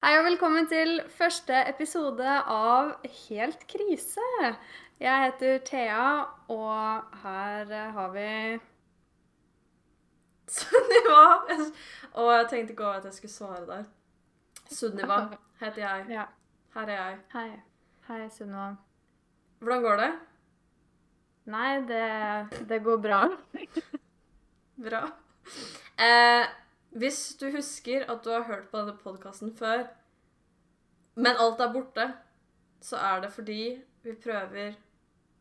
Hei og velkommen til første episode av Helt krise. Jeg heter Thea, og her har vi Sunniva! Og jeg tenkte ikke over at jeg skulle svare der. Sunniva heter jeg. Ja. Her er jeg. Hei. Hei, Sunniva. Hvordan går det? Nei, det, det går bra. Bra. Eh, hvis du husker at du har hørt på denne podkasten før, men alt er borte, så er det fordi vi prøver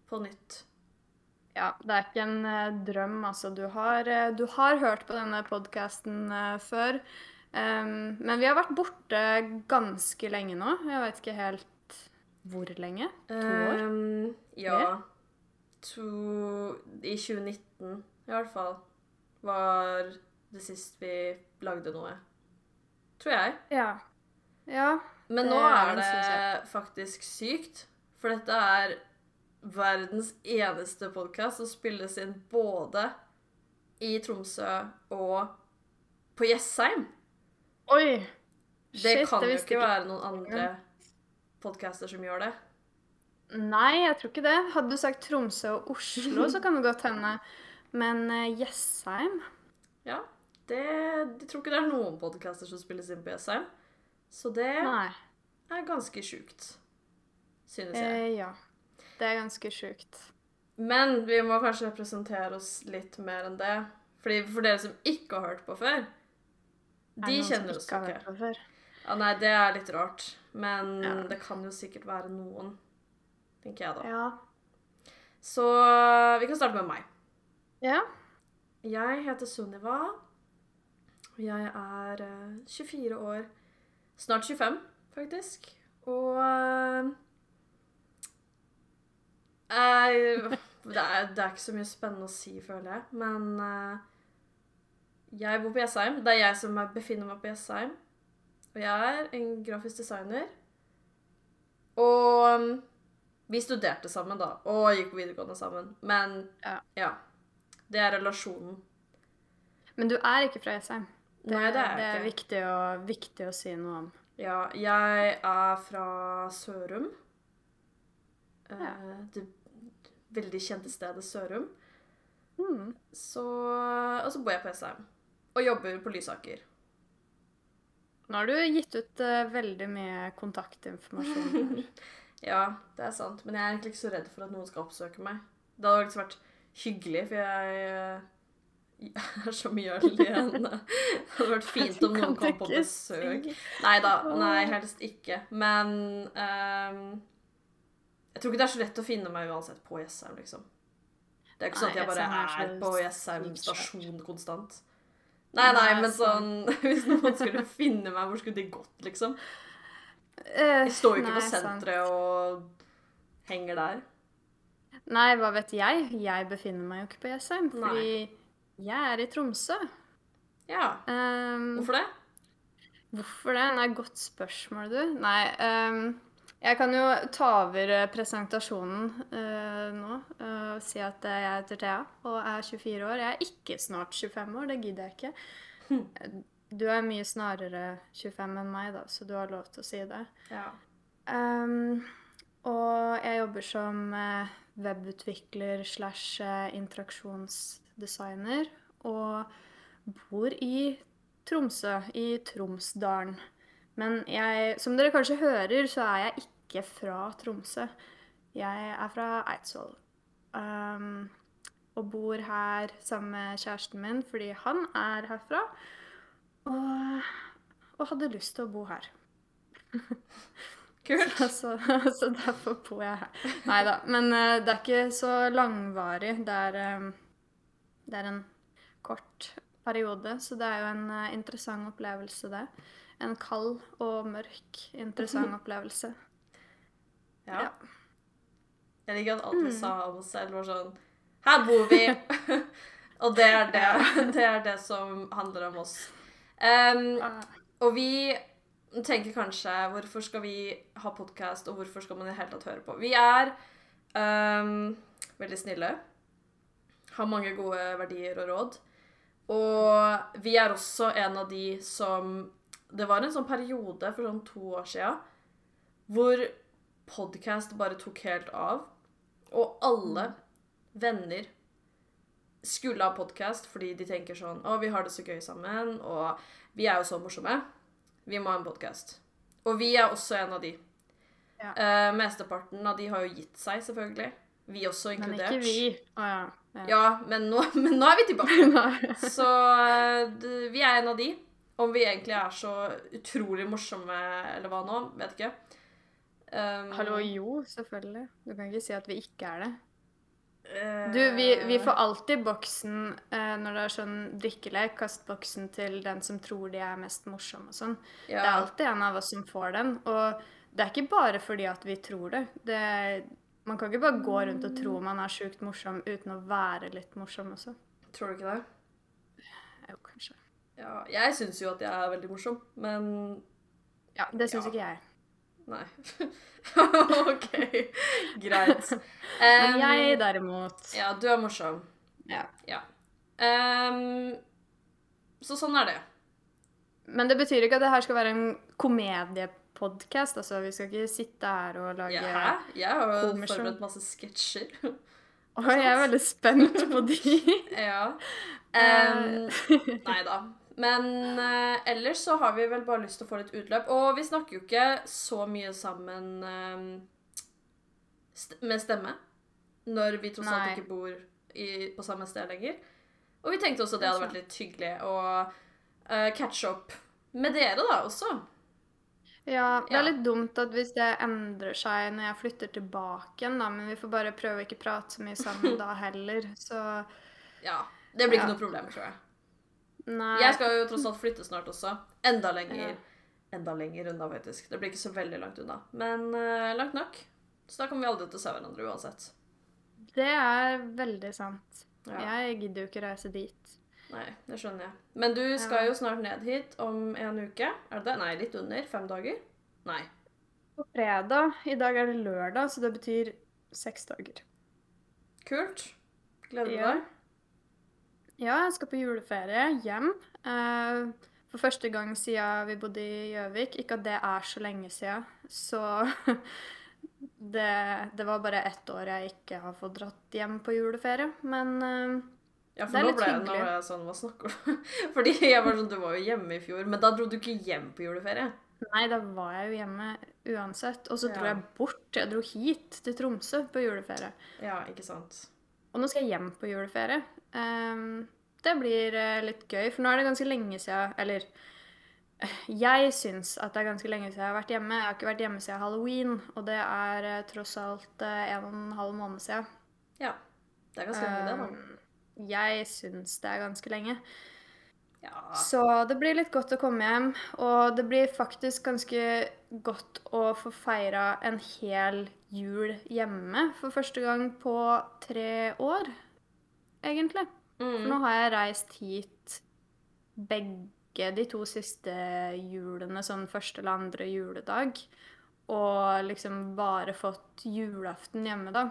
på nytt. Ja, det er ikke en eh, drøm, altså. Du har, eh, du har hørt på denne podkasten før. Um, men vi har vært borte ganske lenge nå. Jeg vet ikke helt hvor lenge. To år? Ehm, ja. To I 2019 i hvert fall var det sist vi lagde noe. Tror jeg. Ja. Ja. Men nå er det, faktisk sykt, for dette er verdens eneste podkast som spilles inn både i Tromsø og på Jessheim. Oi! Det kan det jo ikke ikke være noen andre podcaster som gjør det. Nei, jeg tror ikke det. Hadde du sagt Tromsø og Oslo, så kan det godt hende. Men eh, Jessheim Ja, det, Jeg tror ikke det er noen podcaster som spilles inn på Jessheim. Så det Nei. er ganske sjukt, synes jeg. Eh, ja. Det er ganske sjukt. Men vi må kanskje presentere oss litt mer enn det. Fordi For dere som ikke har hørt på før, de kjenner oss ikke har hørt på før? Ja, nei, det er litt rart. Men Ja. det kan jo sikkert være noen, tenker jeg da. Ja. Så vi kan starte med meg. ja. Jeg heter Sunniva. Jeg er eh, 24 år. Snart 25, faktisk. Og eh, jeg, det, er, det er ikke så mye spennende å si, føler jeg. Men eh, jeg bor på Jessheim. Det er jeg som er- befinner meg på Jessheim. Og jeg er en grafisk designer. Og vi studerte sammen, da. Og gikk på videregående sammen. Men Ja. ja. Det er relasjonen. Men du er ikke fra Jessheim. Det, Nei, det er det er viktig å, viktig å si noe om. Ja, jeg er fra Sørum. Eh, Ja. Det veldig kjente stedet Sørum. Mm. Så, og så bor jeg på Esheim. Og jobber på Lysaker. Nå har du gitt ut uh, veldig mye kontaktinformasjon. Ja, det er sant. Men jeg er egentlig ikke så redd for at noen skal oppsøke meg. Det hadde faktisk vært hyggelig, for jeg eh, jeg er så mye alene. Det hadde vært fint om noen kom på besøk. Nei da. Nei, helst ikke. Men um, jeg tror ikke det er så lett å finne meg uansett på Jessheim, liksom. Det er ikke sånn at jeg bare er på Jessheim stasjon konstant. Nei, nei, men sånn Hvis noen skulle finne meg, hvor skulle de gått, liksom? Eh, Jeg står jo ikke nei, på senteret og henger der. Nei, hva vet jeg? Jeg befinner meg jo ikke på Jessheim, Nei. Jeg er i Tromsø. Ja. Um, Hvorfor det? Hvorfor det? Nei, godt spørsmål, du. Nei, um, jeg kan jo ta over eh, presentasjonen uh, nå uh, og si at jeg heter Thea og er 24 år. Jeg er ikke snart 25 år, det gidder jeg ikke. Eh, Du er mye snarere 25 enn meg, da, så du har lov til å si det. Ja. Um, og jeg jobber som webutvikler slash eh, interaksjonsdesigner og bor i Tromsø, i Tromsdalen. Men jeg, som dere kanskje hører, så er jeg ikke fra Tromsø. Jeg er fra Eidsvoll. Um, og bor her sammen med kjæresten min fordi han er herfra. Og, og hadde lyst til å bo her. Kult. Så, så derfor bor jeg her. Nei da. Men uh, det er ikke så langvarig. Det er, eh, det er en kort periode, så det er jo en eh, interessant opplevelse, det. En kald og mørk, interessant opplevelse. Ja. Ja. Jeg liker at vi Mm. sa om oss selv, var sånn Her bor vi! og det er det. Det er det som handler om oss. Um, og vi tenker kanskje Hvorfor skal vi ha podkast, og hvorfor skal man i det hele tatt høre på? Vi er um, veldig snille. Har mange gode verdier og råd. Og vi er også en av de som det var en sånn periode for sånn to år sia hvor podkast bare tok helt av. Og alle venner skulle ha podkast fordi de tenker sånn Å, vi har det så gøy sammen, og vi er jo så morsomme. Vi må ha en podkast. Og vi er også en av de. Ja. Uh, mesteparten av de har jo gitt seg, selvfølgelig. Vi også inkludert. Men ikke vi. Å ja. Ja. Ja, men nå, men nå er vi tilbake. Så eh, vi er en av de. Om vi egentlig er så utrolig morsomme eller hva nå, vet ikke. Um, Hallo, jo, selvfølgelig. Du kan ikke si at vi ikke er det. eh, Du, vi, vi får alltid boksen eh, når det er sånn drikkelek. Kast boksen til den som tror de er mest morsomme og sånn. ja, Det er alltid en av oss som får den. Og det er ikke bare fordi at vi tror det. det er, man kan ikke bare gå rundt og tro man er sjukt morsom uten å være litt morsom også. Tror du ikke det? Jo, kanskje. Ja, jeg syns jo at jeg er veldig morsom, men Ja, det syns Ja. ikke jeg. nei. OK, greit. Men Um, jeg derimot Ja, du er morsom. ja. Ja. Um, så sånn er det. Men det betyr ikke at det her skal være en komediepodkast. Altså, vi skal ikke sitte her og lage Ja? Jeg har jo forberedt masse sketsjer. Å, jeg er veldig spent på de. ja. Um, nei da. Men uh, ellers så har vi vel bare lyst til å få litt utløp. Og vi snakker jo ikke så mye sammen um, st med stemme når vi tross alt ikke bor i, på samme sted lenger. Og vi tenkte også det hadde vært litt hyggelig å uh, catche opp med dere da også. Ja, det er litt dumt at hvis det endrer seg når jeg flytter tilbake igjen, da, men vi får bare prøve å ikke prate så mye sammen da heller, så Ja, Det blir ikke Ja. noe problem, tror jeg. nei. Jeg skal jo tross alt flytte snart også. Enda lenger. Ja. Enda lenger unna, faktisk. Det blir ikke så veldig langt unna. Men uh, langt nok. Så da kommer vi aldri til å se hverandre uansett. Det er veldig sant. Ja. Jeg gidder jo ikke reise dit. Nei, det skjønner jeg. Men du skal jo snart ned hit om en uke. Er det det? Nei, litt under. Fem dager? Nei. På fredag I dag er det lørdag, så det betyr seks dager. Kult. Gleder du Ja. deg? Ja, jeg skal på juleferie hjem. Eh, for første gang siden vi bodde i Gjøvik. Ikke at det er så lenge siden. Så det, det var bare ett år jeg ikke har fått dratt hjem på juleferie. Men eh, Ja, for nå ble, nå ble jeg sånn Hva snakker du om? Fordi jeg var sånn Du var jo hjemme i fjor, men da dro du ikke hjem på juleferie. nei, da var jeg jo hjemme uansett. Og så dro Ja. jeg bort. Jeg dro hit til Tromsø på juleferie. Ja, ikke sant. Og nå skal jeg hjem på juleferie. Um, det blir eh, litt gøy, for nå er det ganske lenge siden Eller eh, jeg syns at det er ganske lenge siden jeg har vært hjemme. Jeg har ikke vært hjemme siden halloween, og det er eh, tross alt en og en halv måned siden. Ja. Det er ganske lenge, det, da. Jeg syns det er ganske lenge. Ja. Så det blir litt godt å komme hjem. Og det blir faktisk ganske godt å få feira en hel jul hjemme for første gang på tre år, egentlig. For Mm. nå har jeg reist hit begge de to siste julene, sånn første eller andre juledag. Og liksom bare fått julaften hjemme, da.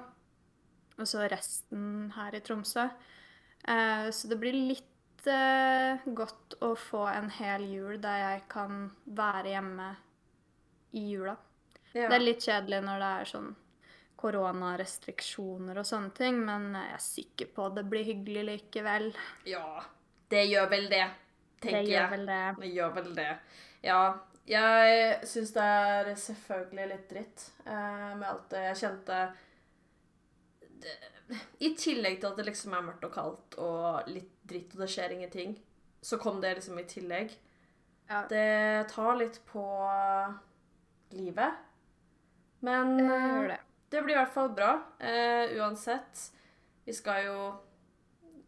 Og så resten her i Tromsø. Eh, så det blir litt eh, godt å få en hel jul der jeg kan være hjemme i jula. ja. Det er litt kjedelig når det er sånn koronarestriksjoner og sånne ting, men jeg er sikker på det blir hyggelig likevel. Ja, det gjør vel det, tenker det jeg. gjør vel det. Det gjør vel det. Ja, jeg syns det er selvfølgelig litt dritt eh, med alt det jeg kjente det, I tillegg til at det liksom er mørkt og kaldt og litt dritt og det skjer ingenting, så kom det liksom i tillegg. Ja. Det tar litt på livet. Men Det eh, det. blir i hvert fall bra. Uh, uansett. Vi skal jo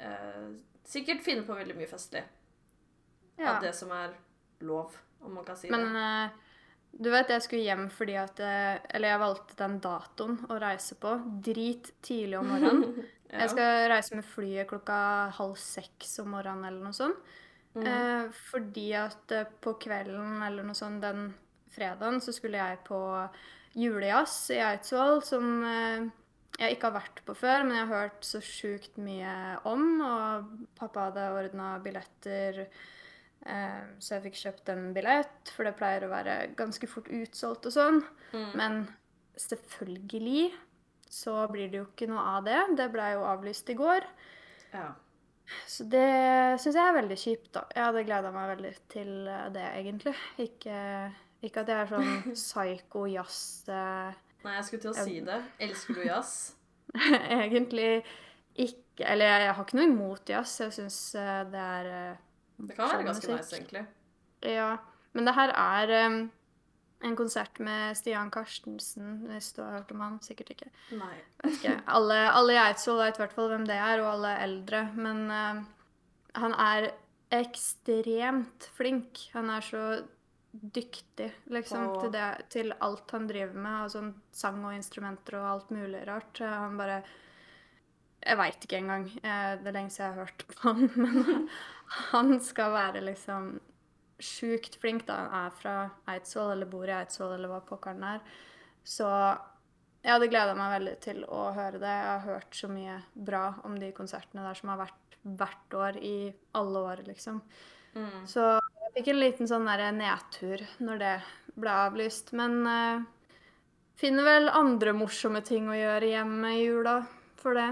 uh, sikkert finne på veldig mye festlig. Ja. Av det som er lov, om man kan si Men det. eh, du vet, jeg skulle hjem fordi at eh, Eller jeg valgte den datoen å reise på. Drit tidlig om morgenen. Ja. Jeg skal reise med flyet klokka halv seks om morgenen eller noe sånt. Mm. Eh, fordi at eh, på kvelden eller noe sånt den fredagen så skulle jeg på julejazz i Eidsvoll, som eh, jeg ikke har vært på før, men jeg har hørt så sjukt mye om. Og pappa hadde ordna billetter så jeg fikk kjøpt en billett, for det pleier å være ganske fort utsolgt og sånn. Mm. Men selvfølgelig så blir det jo ikke noe av det. Det ble jo avlyst i går. Ja. Så det syns jeg er veldig kjipt, da. Jeg hadde gleda meg veldig til eh, det, egentlig. Ikke, ikke at jeg er sånn psycho jazz eh, Nei, jeg skulle til å si det. Elsker du jazz? Egentlig ikke Eller jeg, jeg har ikke noe imot jazz. Jeg syns det er eh, Det kan være ganske musikk. nice, egentlig. Ja. Men det her er um, en konsert med Stian Karstensen, hvis du har hørt om han. Sikkert ikke. Nei. Vet ikke. Alle, alle i Eidsvoll vet i hvert fall hvem det er, og alle eldre. Men eh, han er ekstremt flink. Han er så dyktig, liksom, Og- til, det, til alt han driver med. Sånn sang og instrumenter og alt mulig rart. Han bare Jeg veit ikke engang. Eh, Det er lenge siden jeg har hørt på han. Men han skal være liksom sjukt flink da han er fra Eidsvoll, eller bor i Eidsvoll, eller hva pokkeren er. Så jeg hadde gleda meg veldig til å høre det. Jeg har hørt så mye bra om de konsertene der som har vært hvert år i alle år, liksom. Mm. Så jeg fikk en liten sånn der nedtur når det ble avlyst. Men uh, finner vel andre morsomme ting å gjøre hjemme i jula for det.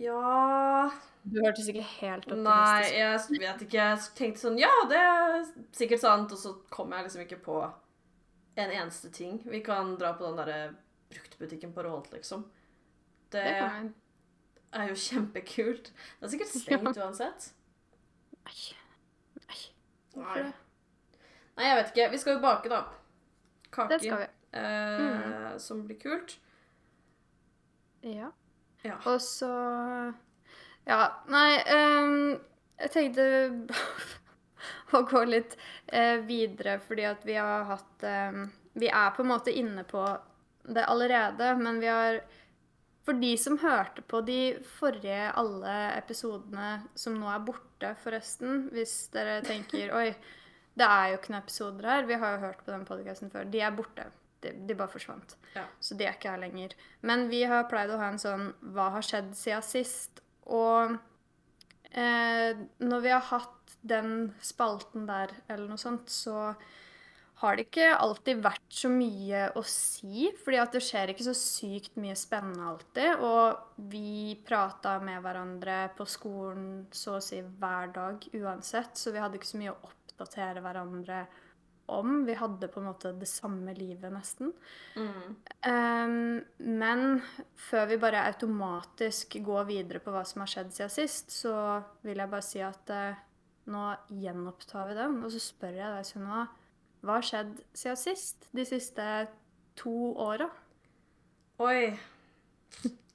Ja Du hørtes ikke helt optimistisk. Nei, jeg vet ikke. Jeg tenkte sånn Ja, det er sikkert sant. Og så kom jeg liksom ikke på en eneste ting. Vi kan dra på den derre bruktbutikken på Rålt, liksom. Det Det er jo kjempekult. Det er sikkert stengt uansett. Nei. Nei. Nei. Hvorfor det? Nei, jeg vet ikke. Vi skal jo bake, da. Kake. Det skal vi. Eh, Som blir kult. Ja. Ja. Og så Ja, nei um, Jeg tenkte å gå litt uh, videre, fordi at vi har hatt um, Vi er på en måte inne på det allerede, men vi har For de som hørte på de forrige alle episodene som nå er borte, forresten, hvis dere tenker Oi, det er jo ikke noen episoder her. Vi har jo hørt på den podkasten før. De er borte. De, det bare forsvant. Ja. Så de er ikke her lenger. Men vi har pleid å ha en sånn Hva har skjedd siden sist? Og eh, når vi har hatt den spalten der, eller noe sånt, så har det ikke alltid vært så mye å si. fordi at det skjer ikke så sykt mye spennende alltid. Og vi prata med hverandre på skolen så å si hver dag uansett, så vi hadde ikke så mye å oppdatere hverandre om. Vi hadde på en måte det samme livet, nesten. Mm. Um, men før vi bare automatisk går videre på hva som har skjedd siden sist, så vil jeg bare si at uh, nå gjenopptar vi den. Og så spør jeg deg, Sunniva, hva har skjedd siden sist? De siste to åra? Oi.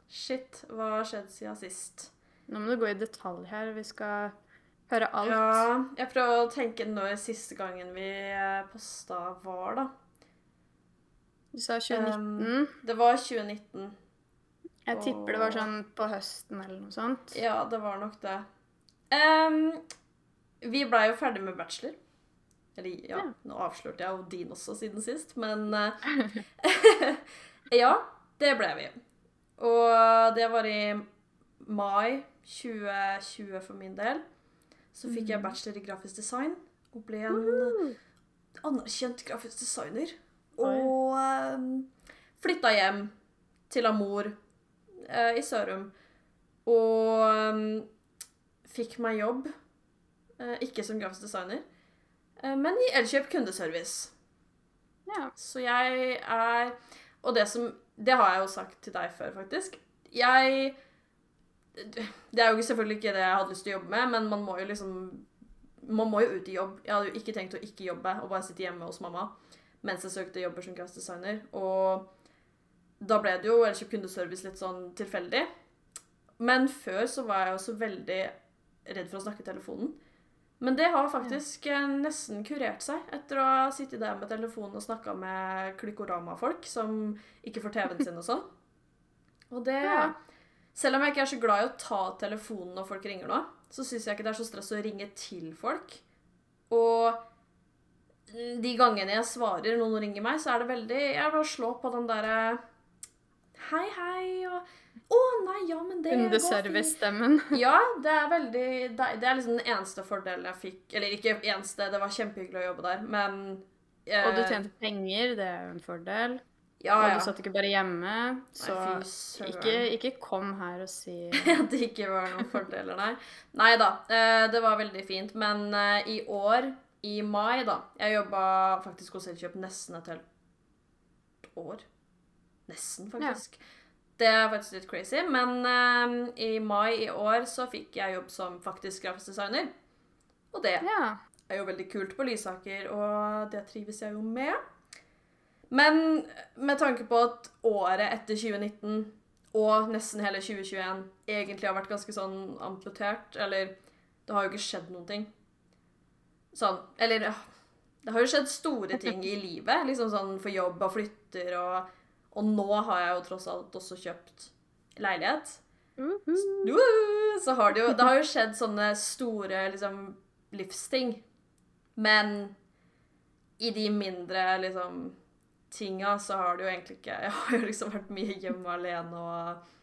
Shit, hva har skjedd siden sist? Nå må du gå i detalj her. Vi skal høre alt. Ja, jeg prøver å tenke når siste gangen vi eh, posta var, da. Du sa 2019. Det var 2019. jeg tipper det var sånn på høsten eller noe sånt. Ja, det var nok det. Um, vi blei jo ferdig med bachelor. Eller ja, Ja. nå avslørte jeg jo din også siden sist, men eh, Ja, det ble vi. Og det var i mai 2020 for min del. Så fikk jeg bachelor i grafisk design og ble en anerkjent grafisk designer. Og uh, flytta hjem til Amor uh, i Sørum. Og um, fikk meg jobb, Uh, ikke som grafisk designer, uh, men i Elkjøp kundeservice. Ja. Så jeg er Og det som Det har jeg jo sagt til deg før, faktisk. Jeg Det er jo selvfølgelig ikke det jeg hadde lyst til å jobbe med, men man må jo liksom Man må jo ut i jobb. Jeg hadde jo ikke tenkt å ikke jobbe og bare sitte hjemme hos mamma mens jeg søkte jobber som grafisk. Og da ble det jo Elkjøp kundeservice litt sånn tilfeldig. Men før så var jeg også veldig redd for å snakke i telefonen. Men det har faktisk ja. nesten kurert seg etter å ha sittet der med telefonen og snakka med Klykorama-folk som ikke får TV-en sin og sånn. Og det Ja. Selv om jeg ikke er så glad i å ta telefonen når folk ringer nå, så syns jeg ikke det er så stress å ringe til folk. Og de gangene jeg svarer når noen ringer meg, så er det veldig Jeg bare slår på den derre Hei, hei, og Å, nei, ja, men det. Kundeservice-stemmen. Ja, det er veldig Det det er liksom den eneste fordelen jeg fikk Eller ikke eneste, det var kjempehyggelig å jobbe der, men eh, Og du tjente penger, det er jo en fordel. Ja, Og du satt ikke bare hjemme, så Nei, ikke, ikke kom her og si At det ikke var noen fordeler, nei. Nei da, eh, det var veldig fint. Men eh, i år, i mai, da Jeg jobba faktisk hos Elkjøp nesten et helt år. Nesten, faktisk. Det er faktisk litt crazy. Men eh, i mai i år så fikk jeg jobb som faktisk grafisk designer. Og det Ja. er jo veldig kult på Lysaker, og det trives jeg jo med. Men med tanke på at året etter 2019 og nesten hele 2021 egentlig har vært ganske sånn amputert, eller det har jo ikke skjedd noen ting. Sånn, eller ja, det har jo skjedd store ting i livet, liksom sånn for jobb og flytter, og, og nå har jeg jo tross alt også kjøpt leilighet. Woo! Så har det jo, det har jo skjedd sånne store liksom, livsting. Men i de mindre liksom, tinga så har det jo egentlig ikke Jeg har jo liksom vært mye hjemme alene og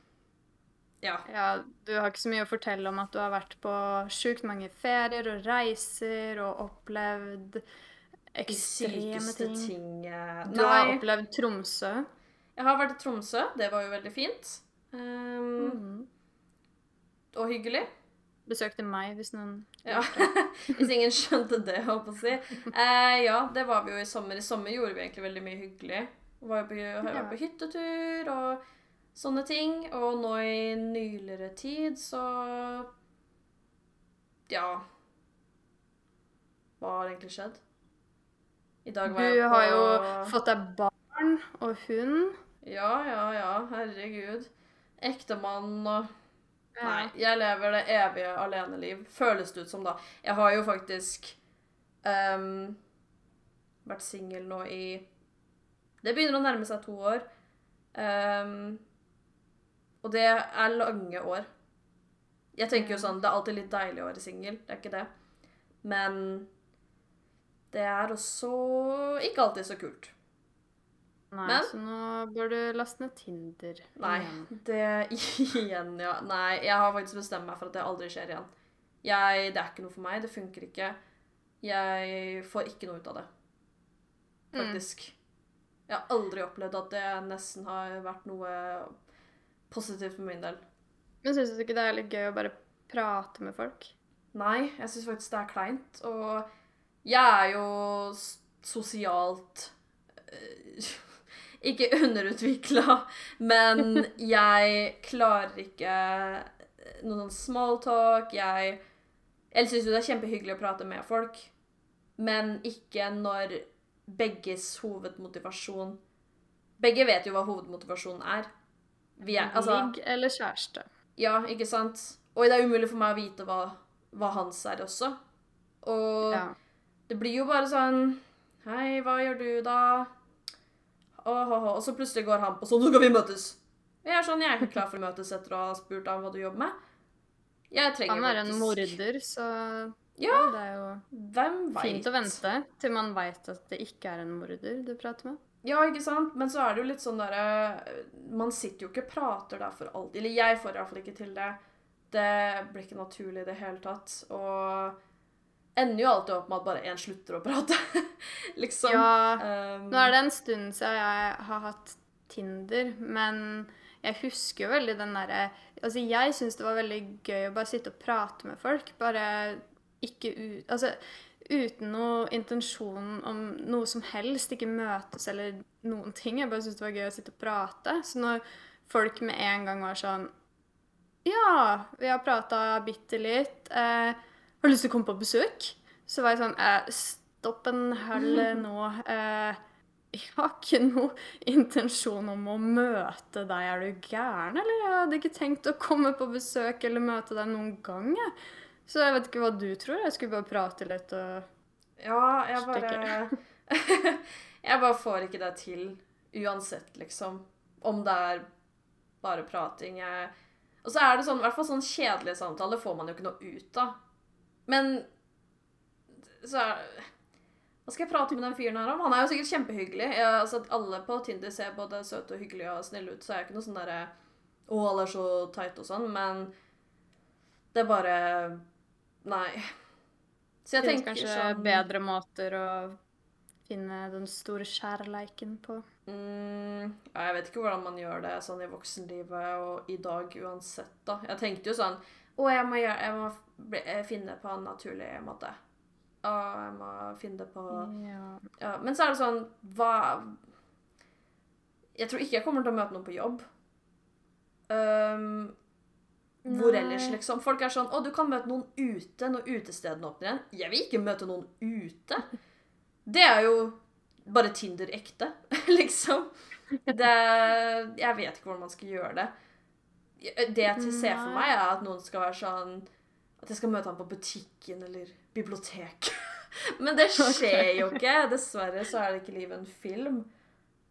Ja. Ja, du har ikke så mye å fortelle om at du har vært på sjukt mange ferier og reiser og opplevd ekstreme ting. ting Du Du har opplevd Tromsø. jeg har vært i Tromsø. Det var jo veldig fint. Um, Mhm. Og hyggelig. Besøkte meg, hvis noen Ja. Hvis ingen skjønte det, holdt på å si. Eh, ja, det var vi jo i sommer. I sommer gjorde vi egentlig veldig mye hyggelig. Vi Var jo på, vært på hyttetur og sånne ting. Og nå i nyligere tid så Ja. Hva har egentlig skjedd? I dag Du var jeg på har jo fått deg barn og hund. Ja, ja, ja. Herregud. Ektemann og. Nei, jeg lever det evige aleneliv. Føles det ut som, da. Jeg har jo faktisk um, vært singel nå i Det begynner å nærme seg to år. Um, og det er lange år. Jeg tenker jo sånn, Det er alltid litt deilig å være singel, det er ikke det. Men det er også ikke alltid så kult. Nei, Men- så nå bør du laste ned Tinder. Nei, igjen. det igjen, ja. Nei, jeg har faktisk bestemt meg for at det aldri skjer igjen. Jeg, det er ikke noe for meg. Det funker ikke. Jeg får ikke noe ut av det. Faktisk. Jeg har aldri opplevd at det nesten har vært noe positivt for min del. Men syns du ikke det er litt gøy å bare prate med folk? Nei, jeg syns faktisk det er kleint. Og jeg er jo sosialt eh, Ikke underutvikla, men jeg klarer ikke noe sånn small talk. Jeg, jeg syns jo det er kjempehyggelig å prate med folk, men ikke når begges hovedmotivasjon Begge vet jo hva hovedmotivasjonen er. Vi er altså Ligg eller kjæreste? ja, ikke sant? Og det er umulig for meg å vite hva, hva hans er også. Og Ja. det blir jo bare sånn Hei, hva gjør du da? Åh, oh, oh. Og så plutselig går han på sånn, nå skal vi møtes. Og jeg er sånn, jeg er ikke klar for å møtes etter å ha spurt ham hva du jobber med. Jeg trenger Han er en morder, så Ja. det er jo Hvem vet? fint å vente til man veit at det ikke er en morder du prater med. Ja, ikke sant? Men så er det jo litt sånn derre Man sitter jo ikke og prater der for alltid. Eller jeg får i hvert fall ikke til det. Det blir ikke naturlig i det hele tatt. Og ender jo alltid opp med at bare én slutter å prate. liksom. Ja, Um, nå er det en stund siden jeg har hatt Tinder, men jeg husker jo veldig den derre Altså, jeg syns det var veldig gøy å bare sitte og prate med folk. Bare ikke ut Altså uten noe intensjon om noe som helst. Ikke møtes eller noen ting. Jeg bare syntes det var gøy å sitte og prate. Så når folk med en gang var sånn Ja, vi har prata bitte litt. Eh, har du lyst til å komme på besøk? Så var jeg sånn eh, Stopp en hell nå. Eh, jeg har ikke noe intensjon om å møte deg. Er du gæren, eller? Jeg hadde ikke tenkt å komme på besøk eller møte deg noen gang. Jeg. Så jeg vet ikke hva du tror. Jeg skulle bare prate litt og Ja, jeg bare Jeg bare får ikke det til uansett, liksom. Om det er bare prating. Jeg... Og så er det sånn, i hvert fall sånn kjedelige samtaler får man jo ikke noe ut av. Men så er Hva skal jeg prate med den fyren her om? Han er jo sikkert kjempehyggelig. Jeg, altså, alle på Tinder ser både søte og hyggelige og snille ut, så er jeg ikke noe sånn derre Å, alle er så tight og sånn, men det er bare Nei. Så jeg finnes tenker kanskje sånn bedre måter å finne den store kjærleiken på. Mm, ja, jeg vet ikke hvordan man gjør det sånn i voksenlivet og i dag uansett, da. Jeg tenkte jo sånn Å, jeg må, gjøre, jeg må bli, eh, finne det på en naturlig måte. Og jeg må finne det på Ja. ja, Men så er det sånn Hva Jeg tror ikke jeg kommer til å møte noen på jobb. Um, hvor ellers, liksom? Folk er sånn Å, du kan møte noen ute når utestedene åpner igjen. Jeg vil ikke møte noen ute. Det er jo bare Tinder ekte, liksom. Det Jeg vet ikke hvordan man skal gjøre det. Det jeg ser for meg, er at noen skal være sånn At jeg skal møte ham på butikken eller biblioteket. Men det skjer jo ikke. Dessverre så er det ikke livet en film.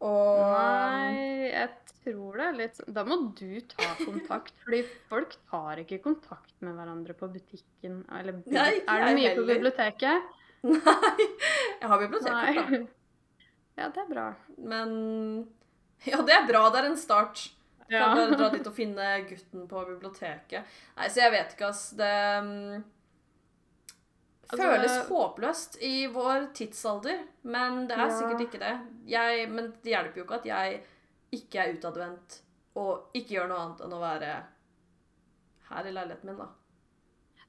Og Nei, jeg tror det er litt sånn Da må du ta kontakt, fordi folk tar ikke kontakt med hverandre på butikken. Eller Nei, er det mye mye på biblioteket? Nei. Jeg har biblioteket, da. Ja, det er bra. Men Ja, det er bra. Det er en start. Kan Ja. bare dra dit og finne gutten på biblioteket. Nei, så jeg vet ikke, ass. Det mm, Altså- føles håpløst i vår tidsalder, men det er Ja. sikkert ikke det. Jeg, men det hjelper jo ikke at jeg ikke er utadvendt og ikke gjør noe annet enn å være her i leiligheten min, da.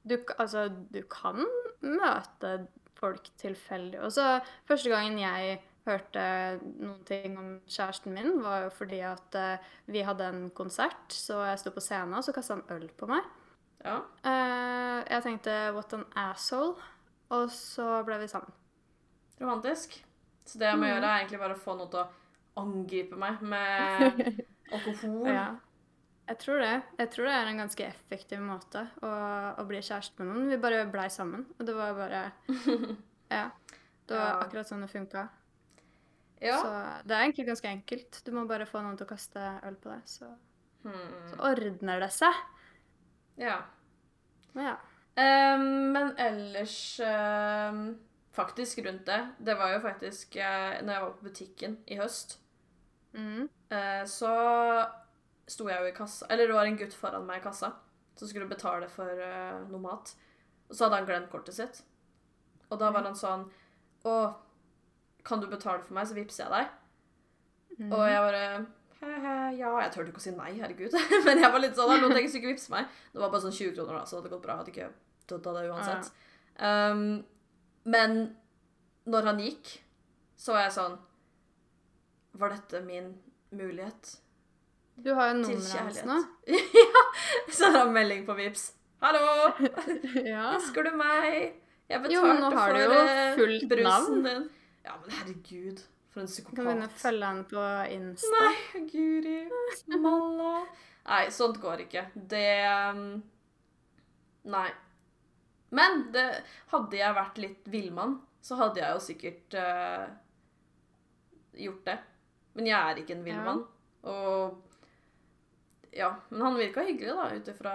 Du, altså, du kan møte folk tilfeldig. Og så første gangen jeg hørte noen ting om kjæresten min, var jo fordi at uh, vi hadde en konsert, så jeg sto på scenen, og så kasta han øl på meg. Ja. Uh, jeg tenkte 'what an asshole', og så ble vi sammen. Romantisk. Så det jeg må mm. gjøre, er egentlig bare å få noen til å angripe meg med alkohol. Ja. Jeg tror det. Jeg tror det er en ganske effektiv måte å, å bli kjæreste med noen. Vi bare blei sammen, og det var bare Ja. Det var akkurat sånn det funka. Ja. Så det er egentlig ganske enkelt. Du må bare få noen til å kaste øl på deg, så, Hmm. så ordner det seg. ja. Ja. Um, men ellers um, Faktisk rundt det. Det var jo faktisk uh, Når jeg var på butikken i høst, Mm. Uh, så sto jeg jo i kassa Eller det var en gutt foran meg i kassa som skulle betale for uh, noe mat. Og så hadde han glemt kortet sitt. Og da var han sånn Å, kan du betale for meg, så vippser jeg deg? Mm. Og jeg bare «Hehe, Ja, jeg turte ikke å si nei, herregud. Men jeg var litt sånn, lot hvis ikke vippse meg. Det var bare sånn 20 kroner, da, så det hadde gått bra. Jeg hadde ikke dødd av det uansett. Um, men når han gikk, så var jeg sånn Var dette min mulighet Du har jo nummeret hans nå. ja! Så da han melding på Vips. Hallo! ja. Husker du meg? Jeg betalte Jo, men nå har du jo for eh, fullt brusen navn. din. Ja, men herregud. For en Du kan begynne å følge han på Insta. Nei, Guri. Malla. Nei, sånt går ikke. Det um, Nei. Men det, hadde jeg vært litt villmann, så hadde jeg jo sikkert uh, gjort det. Men jeg er ikke en villmann. Og Ja. Men han virka hyggelig, da, ut ifra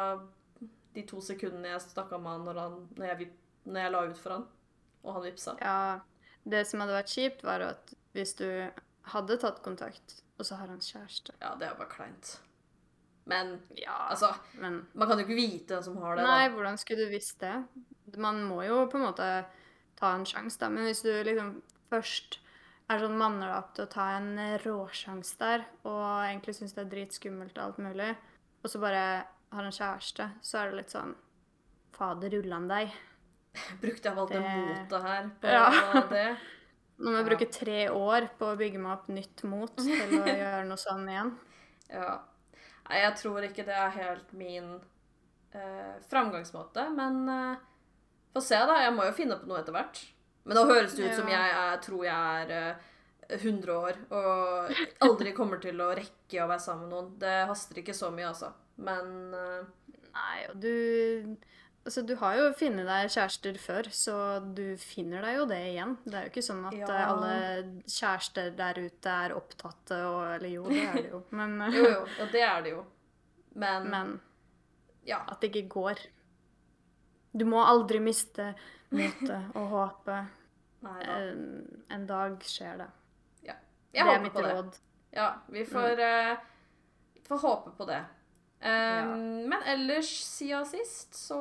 de to sekundene jeg snakka med han når, han når, jeg, når jeg la ut for han, og han vippsa. Ja, det som hadde vært kjipt, var at hvis du hadde tatt kontakt, og så har han kjæreste. Ja, det er bare kleint. Men Ja, altså men Man kan jo ikke vite hvem som har det. Nei, da. hvordan skulle du visst det? Man må jo på en måte ta en sjanse, da. Men hvis du liksom først er sånn manner deg opp til å ta en råsjanse der, og egentlig syns det er dritskummelt og alt mulig, og så bare har en kjæreste, så er det litt sånn Fader, han deg. Brukte jeg valgt det Det- motet her på Ja. det? Nå må jeg bruke tre år på å bygge meg opp nytt mot til å gjøre noe sånn igjen. Ja. Nei, jeg tror ikke det er helt min eh, framgangsmåte, men eh, få se, da. Jeg må jo finne på noe etter hvert. Men nå høres det ut som jeg er, tror jeg er eh, 100 år og aldri kommer til å rekke å være sammen med noen. Det haster ikke så mye, altså. Men eh, Nei, og du Altså, du har jo funnet deg kjærester før, så du finner deg jo det igjen. Det er jo ikke sånn at Ja. eh, alle kjærester der ute er opptatte og Eller jo, det er det jo, men, eh, jo, jo. Ja, det er det jo. Men, men ja. at det ikke går. Du må aldri miste motet og håpet. En, en dag skjer det. Ja. Jeg det er håper mitt på det. råd. Ja, vi får, eh, får håpe på det. Um, Men ellers, siden sist, så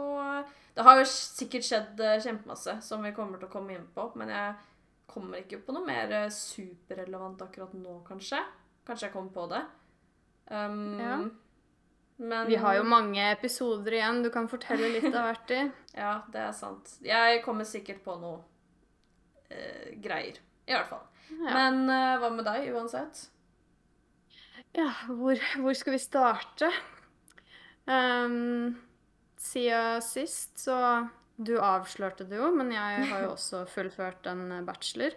Det har jo sikkert skjedd eh, kjempemasse som vi kommer til å komme inn på, men jeg kommer ikke på noe mer eh, superrelevant akkurat nå, kanskje. Kanskje jeg kommer på det. Um, Ja. Men Vi har jo mange episoder igjen. Du kan fortelle litt av hvert i. Ja, det er sant. Jeg kommer sikkert på noe uh, greier. I hvert fall. Ja. Men uh, hva med deg, uansett? Ja, hvor, hvor skal vi starte? Um, siden sist så Du avslørte det jo, men jeg har jo også fullført en bachelor.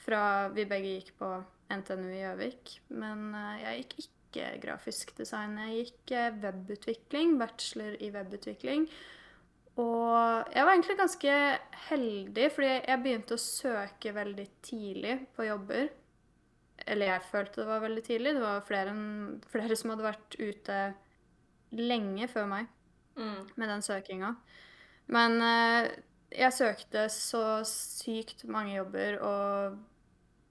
Fra Vi begge gikk på NTNU i Gjøvik. Men eh, jeg gikk ikke grafisk design. Jeg gikk eh, webutvikling. Bachelor i webutvikling. Og jeg var egentlig ganske heldig, fordi jeg begynte å søke veldig tidlig på jobber. Eller jeg følte det var veldig tidlig. Det var flere, flere som hadde vært ute lenge før meg Mm. med den søkinga. Men eh, jeg søkte så sykt mange jobber, og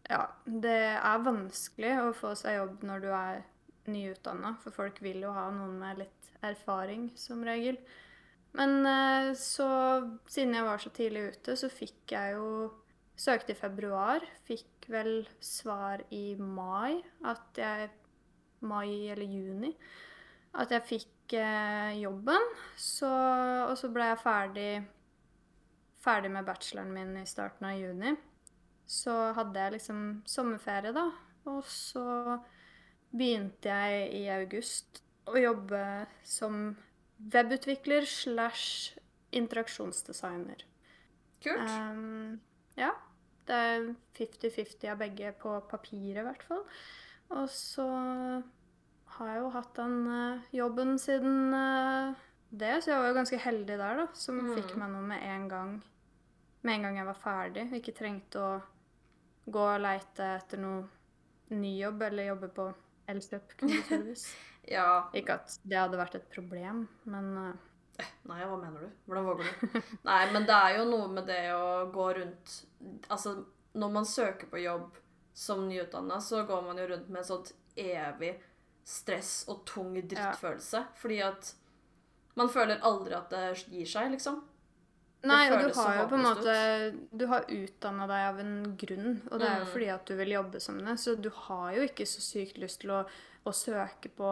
ja, det er vanskelig å få seg jobb når du er nyutdanna, for folk vil jo ha noen med litt erfaring, som regel. Men eh, så, siden jeg var så tidlig ute, så fikk jeg jo Søkte i februar, fikk vel svar i mai at jeg Mai eller juni. At jeg fikk eh, jobben. Så, og så ble jeg ferdig ferdig med bacheloren min i starten av juni. Så hadde jeg liksom sommerferie, da. Og så begynte jeg i august å jobbe som webutvikler slash interaksjonsdesigner. Kult. Um, ja. Det er 50-50 av begge på papiret, i hvert fall. Og så har jo hatt den eh, jobben siden eh, det, så jeg var jo ganske heldig der, da. Som Mm. fikk meg noe med en gang. Med en gang jeg var ferdig. Ikke trengte å gå og leite etter noe ny jobb eller jobbe på Elkjøp kundeservice. Ja. Ikke at det hadde vært et problem, men eh, Nei, hva mener du? Hvordan våger du? Nei, men det er jo noe med det å gå rundt Altså, når man søker på jobb som nyutdanna, så går man jo rundt med et sånt evig stress og tung drittfølelse. Fordi at man føler aldri at det gir seg, liksom. Nei, og du har jo på en måte Du har utdanna deg av en grunn, og det er jo Mm. fordi at du vil jobbe som det. Så du har jo ikke så sykt lyst til å, å søke på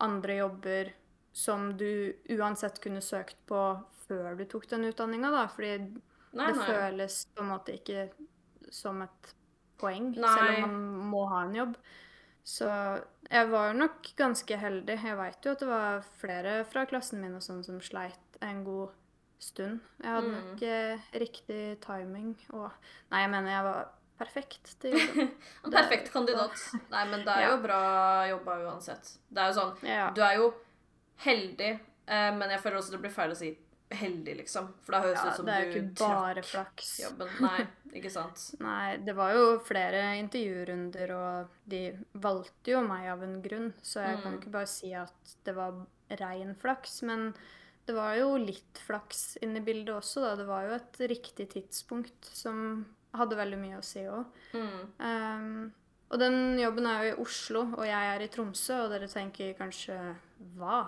andre jobber som du uansett kunne søkt på før du tok den utdanninga, da. Fordi Nei, det nei. føles på en måte ikke som et poeng, Nei. selv om man må ha en jobb. Så jeg var nok ganske heldig. Jeg veit jo at det var flere fra klassen min og sånn som sleit en god stund. Jeg hadde Mm. nok eh, riktig timing og Nei, jeg mener jeg var perfekt til jobben. Perfekt kandidat. Nei, men det er jo Ja. bra jobba uansett. Det er jo sånn Ja. Du er jo heldig, eh, men jeg føler også det blir feil å si heldig, liksom. For da høres det ja, ut som det er jo ikke bare flaks. jobben. Nei, ikke sant. Nei, det var jo flere intervjurunder, og de valgte jo meg av en grunn. Så jeg kan Mm. jo ikke bare si at det var rein flaks. Men det var jo litt flaks inne i bildet også, da. Det var jo et riktig tidspunkt som hadde veldig mye å si òg. Mm. og den jobben er jo i Oslo, og jeg er i Tromsø, og dere tenker kanskje hva?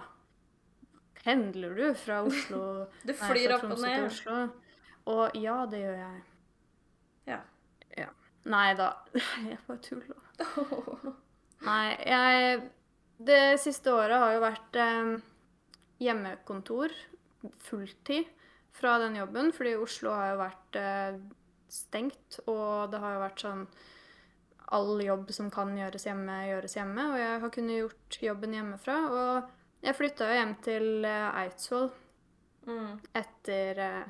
Pendler du fra Oslo Du flyr opp og ned. Og ja, det gjør jeg. Ja. Ja. Nei da. Jeg bare tuller. Nei, jeg Det siste året har jo vært eh, hjemmekontor fulltid fra den jobben, fordi Oslo har jo vært eh, stengt, og det har jo vært sånn All jobb som kan gjøres hjemme, gjøres hjemme, og jeg har kunnet gjort jobben hjemmefra. Og jeg flytta jo hjem til eh, Eidsvoll Mm. etter eh,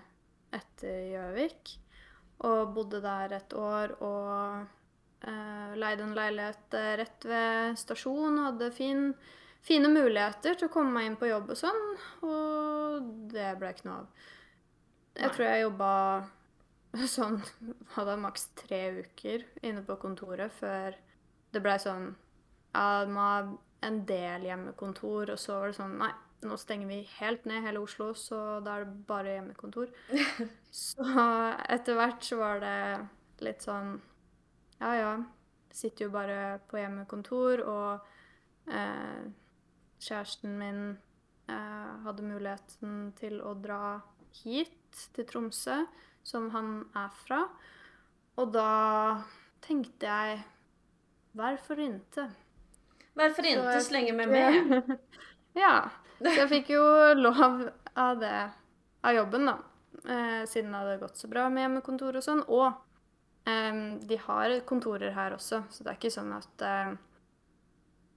etter Gjøvik. Og bodde der et år og uh, leide en leilighet rett ved stasjonen. Hadde fin, fine muligheter til å komme meg inn på jobb og sånn. Og det ble ikke noe av. Jeg Nei. tror jeg jobba sånn Hadde maks tre uker inne på kontoret før det blei sånn Ja, man må en del hjemmekontor, og så var det sånn Nei, nå stenger vi helt ned hele Oslo, så da er det bare hjemmekontor. så etter hvert så var det litt sånn Ja, ja. Sitter jo bare på hjemmekontor, og eh, kjæresten min eh, hadde muligheten til å dra hit, til Tromsø, som han er fra. Og da tenkte jeg Hvorfor ikke? Hvorfor ikke slenge meg med? ja. Så jeg fikk jo lov av det av jobben, da. Eh, siden det hadde gått så bra med hjemmekontor og sånn. Og eh, de har kontorer her også, så det er ikke sånn at eh,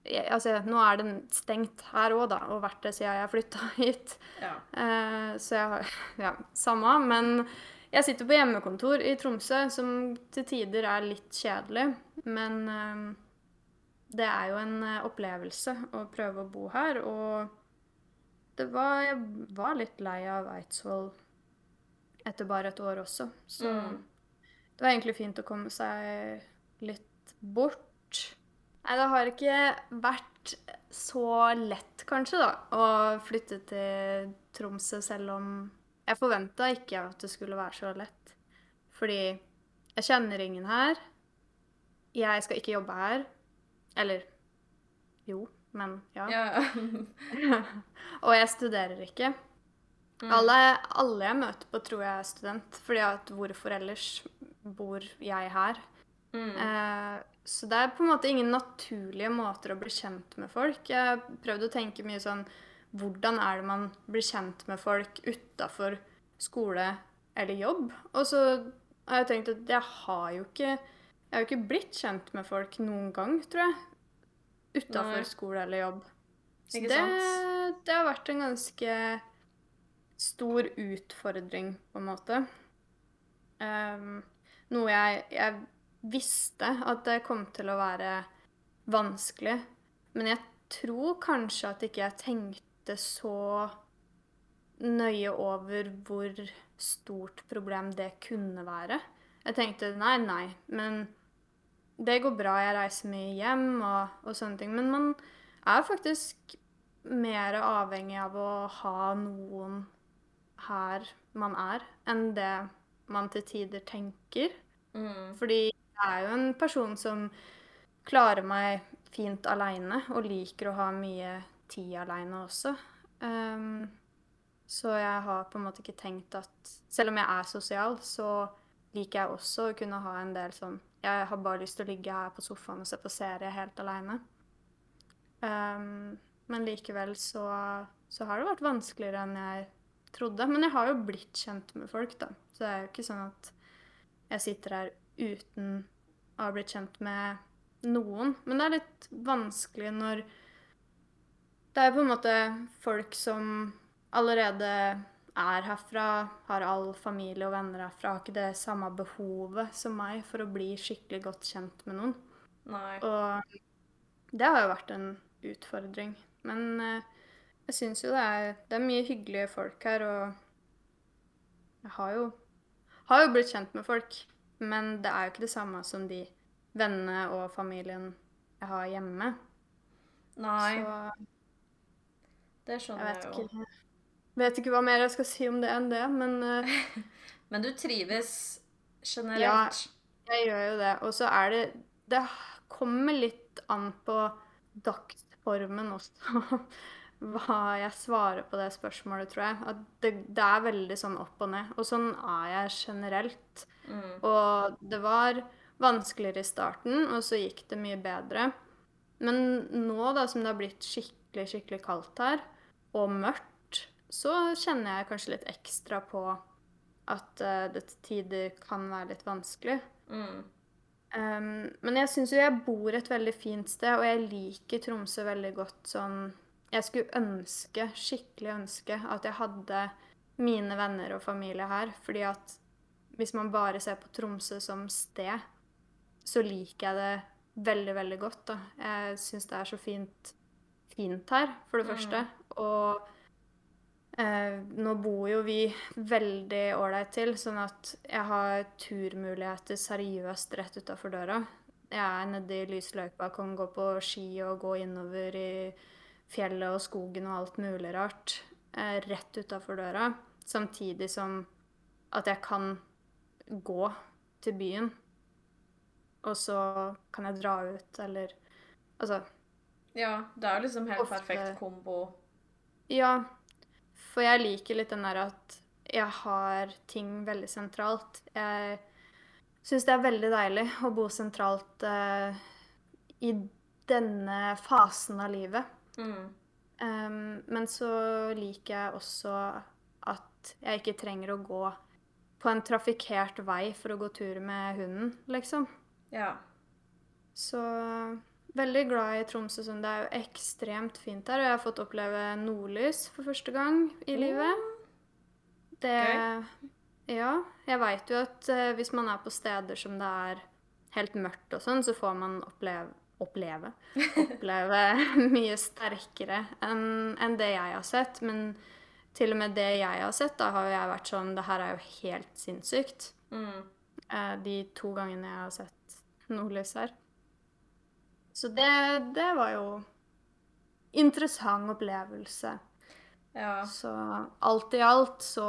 jeg, Altså, nå er det stengt her òg, da, og vært det siden jeg flytta hit. Ja. Eh, så jeg har Ja, samme. Men jeg sitter på hjemmekontor i Tromsø, som til tider er litt kjedelig. Men det er jo en eh, opplevelse å prøve å bo her, og det var Jeg var litt lei av Eidsvoll etter bare et år også, så Mm. det var egentlig fint å komme seg litt bort. Nei, det har ikke vært så lett, kanskje, da, å flytte til Tromsø, selv om jeg forventa ikke at det skulle være så lett. Fordi jeg kjenner ingen her. Jeg skal ikke jobbe her. Eller jo, men ja. Ja. Og jeg studerer ikke. Mm. Alle, alle jeg møter på, tror jeg er student. Fordi at hvorfor ellers bor jeg her? Mm. Eh, så det er på en måte ingen naturlige måter å bli kjent med folk. Jeg har prøvd å tenke mye sånn Hvordan er det man blir kjent med folk utafor skole eller jobb? Og så har jeg tenkt at jeg har jo ikke Jeg har jo ikke blitt kjent med folk noen gang, tror jeg. Utafor skole eller jobb. Så det, det har vært en ganske stor utfordring, på en måte. Um, noe jeg, jeg visste at det kom til å være vanskelig. Men jeg tror kanskje at ikke jeg tenkte så nøye over hvor stort problem det kunne være. Jeg tenkte nei, nei, men det går bra, jeg reiser mye hjem og, og sånne ting. Men man er faktisk mer avhengig av å ha noen her man er, enn det man til tider tenker. Mm. Fordi jeg er jo en person som klarer meg fint aleine, og liker å ha mye tid aleine også. Um, så jeg har på en måte ikke tenkt at Selv om jeg er sosial, så liker jeg også å kunne ha en del sånn Jeg har bare lyst til å ligge her på sofaen og se på serie helt aleine. Um, men likevel så, så har det vært vanskeligere enn jeg trodde. Men jeg har jo blitt kjent med folk, da. Så det er jo ikke sånn at jeg sitter her uten å ha blitt kjent med noen. Men det er litt vanskelig når det er på en måte folk som allerede er herfra, har all familie og venner herfra, har ikke det samme behovet som meg for å bli skikkelig godt kjent med noen. Nei. Og det har jo vært en utfordring. Men eh, jeg syns jo det er, det er mye hyggelige folk her, og jeg har jo, har jo blitt kjent med folk. Men det er jo ikke det samme som de vennene og familien jeg har hjemme. Nei, Så det jeg skjønner vet jeg jo. ikke, vet ikke hva mer jeg skal si om det enn det, men uh, Men du trives generelt? Ja, Jeg gjør jo det. Og så er det Det kommer litt an på dagsformen også. Hva jeg svarer på det spørsmålet, tror jeg. At det, det er veldig sånn opp og ned. Og sånn er jeg generelt. Mm. Og det var vanskeligere i starten, og så gikk det mye bedre. Men nå da som det har blitt skikkelig, skikkelig kaldt her, og mørkt, så kjenner jeg kanskje litt ekstra på at uh, det til tider kan være litt vanskelig. Mm. Um, men jeg syns jo jeg bor et veldig fint sted, og jeg liker Tromsø veldig godt sånn Jeg skulle ønske, skikkelig ønske, at jeg hadde mine venner og familie her. Fordi at hvis man bare ser på Tromsø som sted, så liker jeg det veldig, veldig godt. da. Jeg syns det er så fint, fint her, for det Mm. første. Og Eh, nå bor jo vi veldig ålreit til, sånn at jeg har turmuligheter seriøst rett utafor døra. Jeg er nede i lysløypa, kan gå på ski og gå innover i fjellet og skogen og alt mulig rart eh, rett utafor døra. Samtidig som at jeg kan gå til byen og så kan jeg dra ut, eller Altså Ja, det er jo liksom helt Ofte- perfekt kombo. Ja, for jeg liker litt den der at jeg har ting veldig sentralt. Jeg syns det er veldig deilig å bo sentralt uh, i denne fasen av livet. Mm. Um, men så liker jeg også at jeg ikke trenger å gå på en trafikkert vei for å gå tur med hunden, liksom. Ja. Så veldig glad i Tromsø. Sånn. Det er jo ekstremt fint her, og jeg har fått oppleve nordlys for første gang i livet. Det Ja. Jeg veit jo at uh, hvis man er på steder som det er helt mørkt og sånn, så får man oppleve Oppleve. Oppleve mye sterkere enn en det jeg har sett. Men til og med det jeg har sett, da har jeg vært sånn Det her er jo helt sinnssykt. Mm. eh, de to gangene jeg har sett nordlys her. Så det, det var jo interessant opplevelse. Ja. Så alt i alt så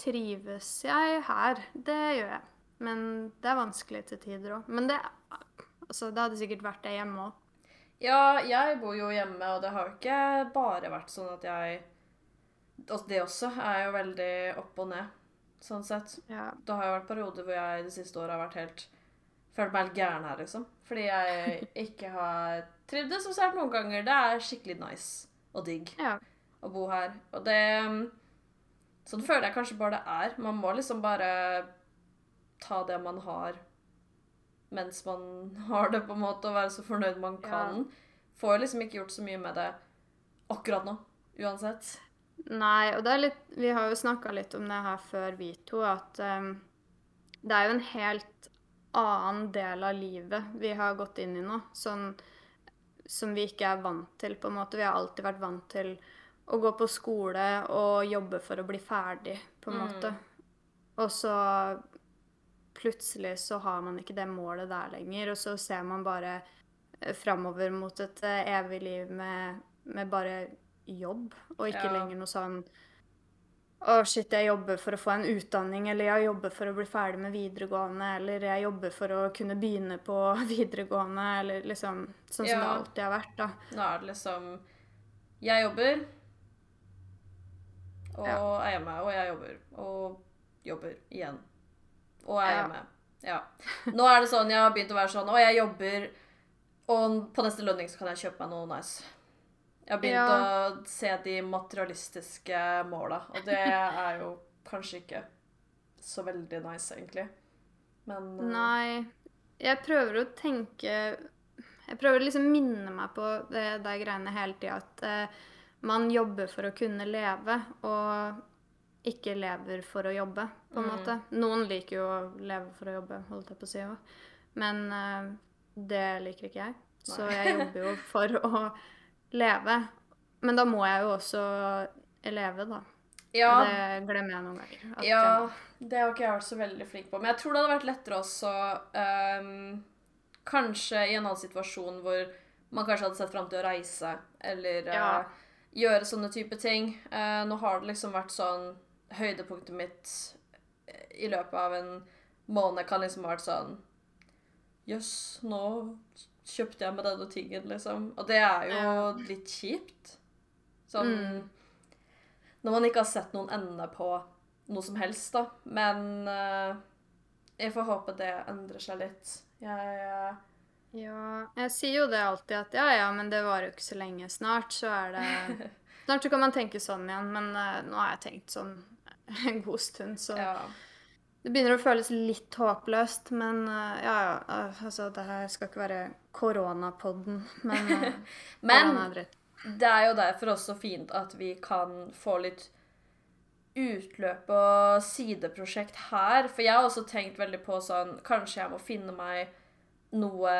trives jeg her. Det gjør jeg. Men det er vanskelig til tider òg. Men det, altså, det hadde sikkert vært det hjemme òg. Ja, jeg bor jo hjemme, og det har jo ikke bare vært sånn at jeg Det også er jo veldig opp og ned, sånn sett. Ja. Det har jo vært perioder hvor jeg de siste året har vært helt Følt meg helt gæren her, liksom. Fordi jeg ikke har trivdes så sært noen ganger. Det er skikkelig nice og digg ja. å bo her. Og det Sånn føler jeg kanskje bare det er. Man må liksom bare ta det man har mens man har det, på en måte, og være så fornøyd man Ja. kan. Får liksom ikke gjort så mye med det akkurat nå, uansett. Nei, og det er litt Vi har jo snakka litt om det her før, vi to, at um, det er jo en helt annen del av livet vi har gått inn i nå, sånn som vi ikke er vant til, på en måte. Vi har alltid vært vant til å gå på skole og jobbe for å bli ferdig, på en Mm. måte. Og så plutselig så har man ikke det målet der lenger, og så ser man bare eh, framover mot et eh, evig liv med, med bare jobb, og ikke Ja. lenger noe sånn å, shit, jeg jobber for å få en utdanning, eller jeg jobber for å bli ferdig med videregående, eller jeg jobber for å kunne begynne på videregående, eller liksom Sånn som Ja. det alltid har vært, da. Nå er det liksom Jeg jobber, og Ja. er hjemme, og jeg jobber, og jobber igjen. Og er Ja. hjemme. Ja. Nå er det sånn, jeg har begynt å være sånn Å, jeg jobber, og på neste lønning så kan jeg kjøpe meg noe nice. Jeg har begynt Ja. å se de materialistiske måla, og det er jo kanskje ikke så veldig nice, egentlig. Men uh... Nei. Jeg prøver å tenke Jeg prøver å liksom minne meg på det der greiene hele tida at uh, man jobber for å kunne leve, og ikke lever for å jobbe, på en Mm. måte. Noen liker jo å leve for å jobbe, holdt jeg på å si òg. Men uh, det liker ikke jeg. Så jeg jobber jo for å leve. Men da må jeg jo også leve, da. ja, Det glemmer jeg noen ganger. jeg Ja, det har ikke jeg vært så veldig flink på. Men jeg tror det hadde vært lettere også um, Kanskje i en annen situasjon hvor man kanskje hadde sett fram til å reise, eller ja. uh, gjøre sånne type ting. Uh, nå har det liksom vært sånn Høydepunktet mitt eh, i løpet av en måned kan liksom ha vært sånn Jøss, nå kjøpte jeg med denne tingen, liksom. Og det er jo Ja. litt kjipt. Sånn Mm. Når man ikke har sett noen ende på noe som helst, da. Men uh, jeg får håpe det endrer seg litt. Jeg uh... Ja, jeg sier jo det alltid at ja, ja, men det varer jo ikke så lenge. Snart så er det Snart så kan man tenke sånn igjen, men uh, nå har jeg tenkt sånn en god stund, så Ja. Det begynner å føles litt håpløst, men uh, ja, ja, eh, altså det her skal ikke være koronapodden, men uh, Men korona er det er jo derfor også fint at vi kan få litt utløp og sideprosjekt her. For jeg har også tenkt veldig på sånn Kanskje jeg må finne meg noe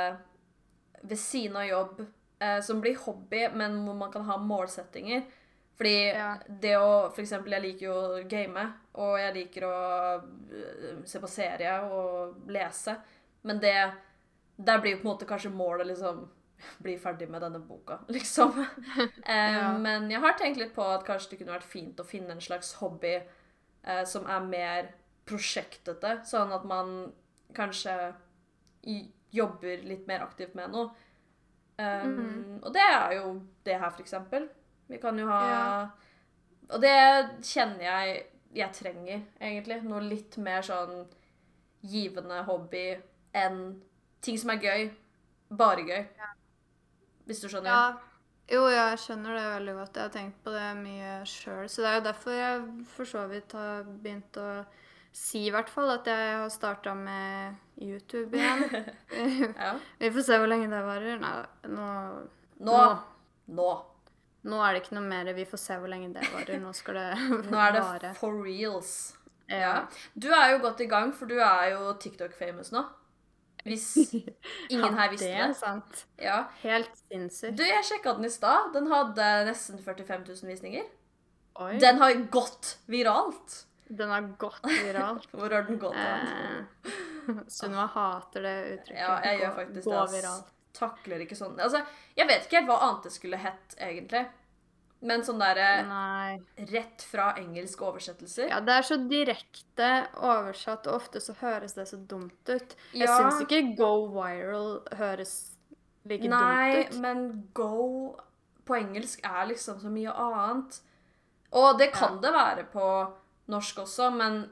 ved siden av jobb eh, som blir hobby, men hvor man kan ha målsettinger. Fordi Ja. det å For eksempel, jeg liker jo å game, og jeg liker å øh, se på serie og lese. Men det Der blir jo på en måte kanskje målet liksom bli ferdig med denne boka, liksom. Eh, Ja. Men jeg har tenkt litt på at kanskje det kunne vært fint å finne en slags hobby eh, som er mer prosjektete, sånn at man kanskje jobber litt mer aktivt med noe. Um, Mhm. Og det er jo det her, for eksempel. Vi kan jo ha Ja. Og det kjenner jeg jeg trenger, egentlig. Noe litt mer sånn givende hobby enn ting som er gøy. Bare gøy. Hvis du skjønner? Ja. Jo, jeg skjønner det veldig godt. Jeg har tenkt på det mye sjøl. Så det er jo derfor jeg for så vidt har begynt å si i hvert fall at jeg har starta med YouTube igjen. Ja. Vi får se hvor lenge det varer. Nei, nå, Nå. Nå. nå er det ikke noe mer. Vi får se hvor lenge det varer. Nå skal det Nå er det vare. for reals. Ja. Ja. Du er jo godt i gang, for du er jo TikTok-famous nå. Hvis ingen her visste det. det. sant. Ja. Helt sinnssykt. Du, jeg sjekka den i stad. Den hadde nesten 45 000 visninger. Oi. Den har gått viralt. Den har gått viralt. Hvor har den gått? Eh, Sunniva hater det uttrykket. Ja, jeg gjør faktisk det. Gå viralt. Takler ikke sånn Altså, jeg vet ikke helt hva annet det skulle hett, egentlig. Men sånn derre rett fra engelske oversettelser. Ja, det er så direkte oversatt, og ofte så høres det så dumt ut. Jeg Ja. syns ikke 'go viral' høres like Nei, dumt ut. Nei, men go på engelsk er liksom så mye annet. Og det kan det være på norsk også, men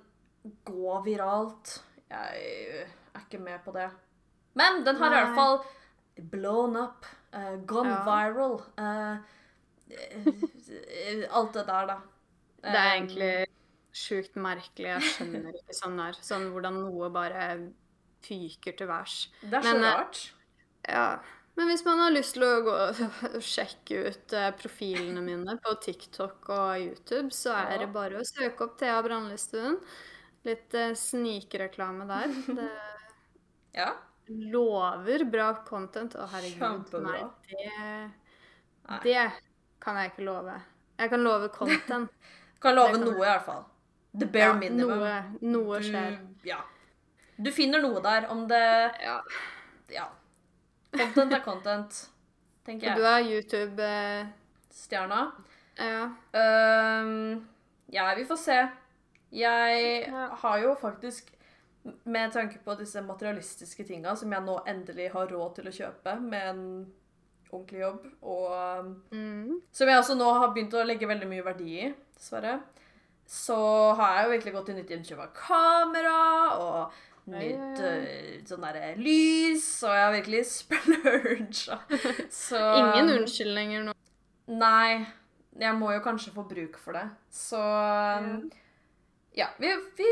gå viralt Jeg er ikke med på det. Men den har i hvert fall blown up, uh, gone Ja. viral eh, Alt det der, da. Det er egentlig sjukt merkelig. Jeg skjønner ikke sånn der. Sånn hvordan noe bare fyker til værs. Det er så men, rart. Ja. Men hvis man har lyst til å gå sjekke ut profilene mine på TikTok og YouTube, så er Ja. det bare å søke opp Thea Brandlistuen. Litt eh, snikreklame der. Det Ja. Lover bra content. Å, herregud. Kjempebra. Nei, det, det kan jeg ikke love. Jeg kan love content. Kan love kan- noe, i hvert fall. The bare Ja, minimum. noe, noe skjer. Du, ja. Du finner noe der. Om det Ja. Ja. Content er content, tenker jeg. Du er YouTube-stjerne. Stjerna. ja. Um, ja, vi får se. Jeg har jo faktisk med tanke på disse materialistiske tinga som jeg nå endelig har råd til å kjøpe med en ordentlig jobb, og Mm. som jeg også nå har begynt å legge veldig mye verdi i, dessverre, så har jeg jo virkelig gått i nytt innkjøp av kamera og nytt eh, sånn derre lys, og jeg har virkelig splurga. Så Ingen unnskyldninger nå. Nei, jeg må jo kanskje få bruk for det. Så um, ja, vi, vi,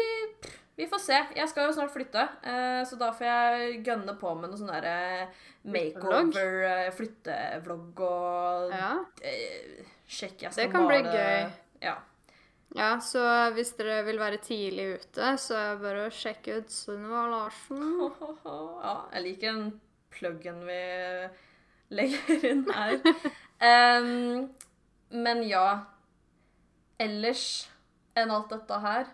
vi får se. Jeg skal jo snart flytte, eh, så da får jeg gønne på med noe sånn derre makeover, eh, flyttevlogg og Ja. eh, sjekke jeg Det skal kan bli gøy. Ja. ja, så hvis dere vil være tidlig ute, så er det bare å sjekke ut Sunniva Larsen. ja, jeg liker den pluggen vi legger inn her. um, men ja Ellers enn alt dette her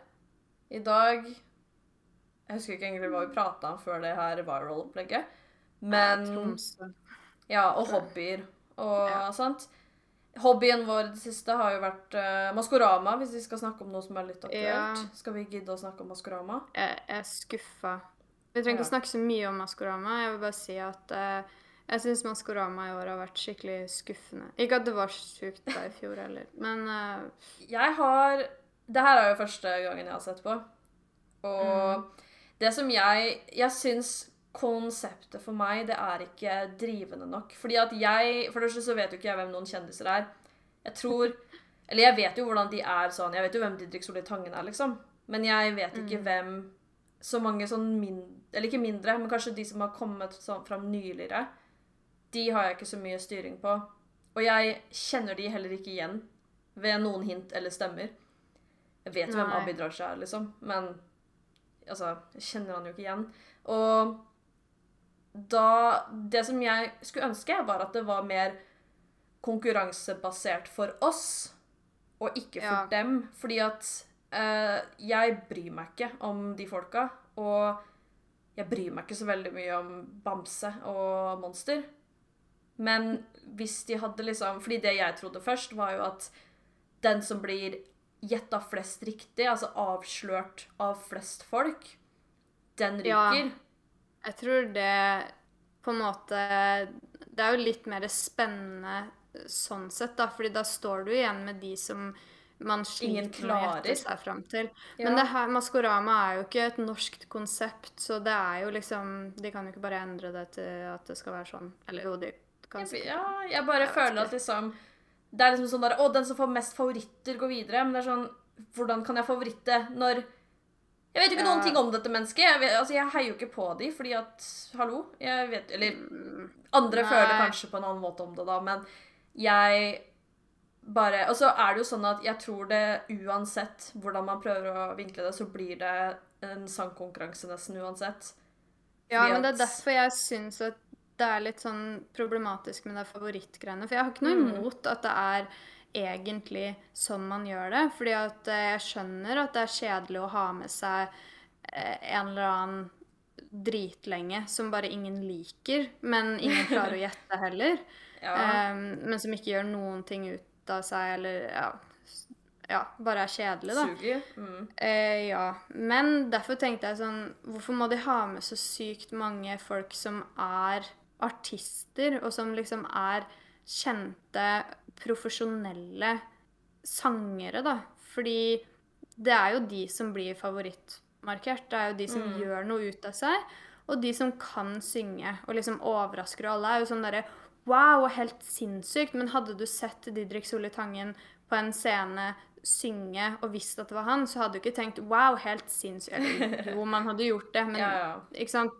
I dag Jeg husker ikke egentlig hva vi prata om før det her viral-opplegget. Men Ja, og hobbyer og Ja. sånt. Hobbyen vår det siste har jo vært uh, Maskorama, hvis vi skal snakke om noe som er litt aktuelt. Ja. Skal vi gidde å snakke om Maskorama? Jeg er skuffa. Vi trenger ikke Ja. snakke så mye om Maskorama. Jeg vil bare si at uh, jeg syns Maskorama i år har vært skikkelig skuffende. Ikke at det var sjukt da i fjor heller, men uh, Jeg har Det her er jo første gangen jeg har sett på. Og Mm. Det som jeg Jeg syns konseptet for meg, det er ikke drivende nok. Fordi at jeg For det første så vet jo ikke jeg hvem noen kjendiser er. Jeg tror Eller jeg vet jo hvordan de er sånn. Jeg vet jo hvem Didrik Solli Tangen er, liksom. Men jeg vet ikke Mm. hvem Så mange sånn min... Eller ikke mindre, men kanskje de som har kommet sånn fram nyligere. De har jeg ikke så mye styring på. Og jeg kjenner de heller ikke igjen ved noen hint eller stemmer. Jeg vet jo hvem Nei. Abid Raja er, liksom, men altså, jeg kjenner han jo ikke igjen. Og da Det som jeg skulle ønske, var at det var mer konkurransebasert for oss, og ikke for Ja. dem. Fordi at eh, jeg bryr meg ikke om de folka, og jeg bryr meg ikke så veldig mye om Bamse og Monster. Men hvis de hadde liksom Fordi det jeg trodde først, var jo at den som blir gjetta flest riktig, altså avslørt av flest folk, den Ja. Jeg tror det på en måte Det er jo litt mer spennende sånn sett, da, fordi da står du igjen med de som man sliter med å gjette seg fram til. Ja. Men det her, Maskorama er jo ikke et norskt konsept, så det er jo liksom De kan jo ikke bare endre det til at det skal være sånn. Eller jo, de kan sikkert ja, jeg bare Jeg føler at liksom Det er liksom sånn der Å, den som får mest favoritter, går videre. Men det er sånn Hvordan kan jeg favoritte når Jeg vet jo ikke Ja. noen ting om dette mennesket. Jeg, vet, altså, jeg heier jo ikke på de, fordi at Hallo? Jeg vet Eller andre Nei. føler kanskje på en annen måte om det, da, men jeg bare Og så er det jo sånn at jeg tror det uansett hvordan man prøver å vinkle det, så blir det en sangkonkurranse nesten uansett. Ja, men det er derfor jeg syns at det er litt sånn problematisk med det favorittgreiene. For jeg har ikke noe Mm. imot at det er egentlig sånn man gjør det. Fordi at eh, jeg skjønner at det er kjedelig å ha med seg eh, en eller annen dritlenge som bare ingen liker, men ingen klarer å gjette heller. Ja. um, men som ikke gjør noen ting ut av seg, eller ja, ja bare er kjedelig, da. Suger. Mm. Uh, ja. Men derfor tenkte jeg sånn Hvorfor må de ha med så sykt mange folk som er artister, og som liksom er kjente, profesjonelle sangere, da? Fordi det er jo de som blir favorittmarkert. Det er jo de som Mm. gjør noe ut av seg, og de som kan synge og liksom overrasker alle. er jo sånn derre Wow, helt sinnssykt. Men hadde du sett Didrik Solli Tangen på en scene synge og visst at det var han, så hadde du ikke tenkt wow, helt sinnssykt. Jo, man hadde gjort det, men Ja, ja.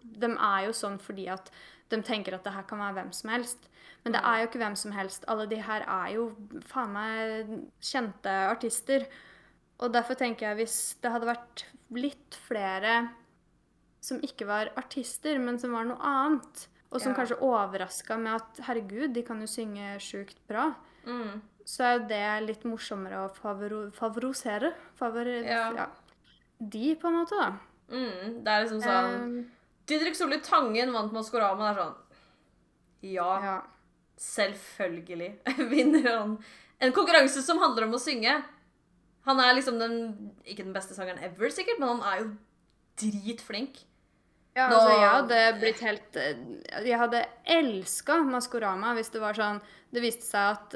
de er jo sånn fordi at de tenker at det her kan være hvem som helst. Men det er jo ikke hvem som helst. Alle de her er jo faen meg kjente artister. Og derfor tenker jeg hvis det hadde vært litt flere som ikke var artister, men som var noe annet, og som Ja. kanskje overraska med at herregud, de kan jo synge sjukt bra, Mm. så er jo det litt morsommere å favoro favorisere. Favor Ja. ja. De, på en måte, da. Mm. Det er liksom sånn Um, Didrik Solli Tangen vant Maskorama. Det er sånn Ja, ja. selvfølgelig vinner han en konkurranse som handler om å synge. Han er liksom den Ikke den beste sangeren ever, sikkert, men han er jo dritflink. Ja, Nå- altså, jeg hadde blitt helt eh, Jeg hadde elska Maskorama hvis det var sånn Det viste seg at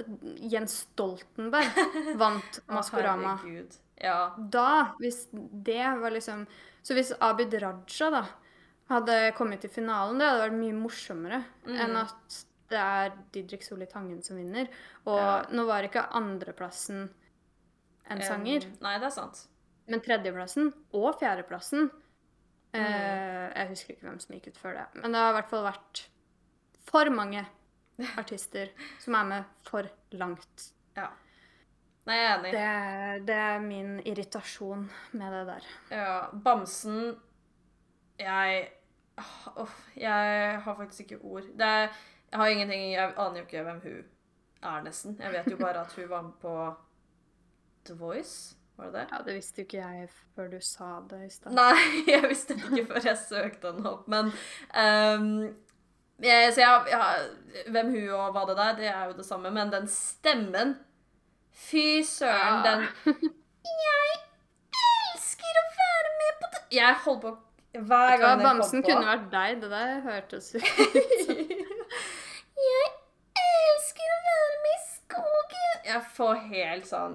Jens Stoltenberg vant Å, Maskorama. herregud. Ja. Da, hvis det var liksom Så hvis Abid Raja da hadde kommet til finalen, det hadde vært mye morsommere Mm. enn at det er Didrik Solli Tangen som vinner. Og Ja. nå var ikke andreplassen en sanger, Um, nei, det er sant. men tredjeplassen og fjerdeplassen Mm. eh, Jeg husker ikke hvem som gikk ut før det. Men det har i hvert fall vært for mange artister som er med for langt. Ja. Nei, jeg er enig. Det, det er min irritasjon med det der. Ja, Bamsen Jeg Åh, Jeg har faktisk ikke ord. Det er, jeg har ingenting Jeg aner jo ikke hvem hun er, nesten. Jeg vet jo bare at hun var med på The Voice. Var det det? Ja, Det visste jo ikke jeg før du sa det i stad. Nei, jeg visste det ikke før jeg søkte den opp, men um, jeg, Så jeg, jeg, hvem hun og hva det der, det er jo det samme, men den stemmen Fy søren, Ja. den Jeg elsker å være med på det Jeg holdt på hver gang den kom Bamsen på. kunne vært deg. Det der hørtes ut jeg elsker å være med i skogen. Jeg får helt sånn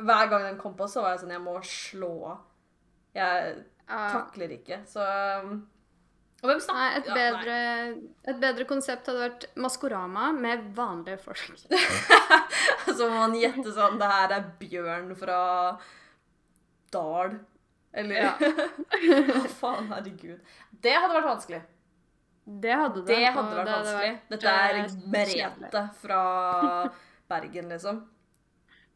Hver gang den kom på, så var jeg sånn Jeg må slå. Jeg takler ikke, så um, Og hvem Nei, et bedre, et bedre konsept hadde vært Maskorama med vanlige folk. Så må man gjette sånn Det her er Bjørn fra Dal. Eller Ja. Hva faen, herregud. Det hadde vært vanskelig. Det hadde det. Det hadde vært det vanskelig. vært, Dette er eh. Merete fra Bergen, liksom.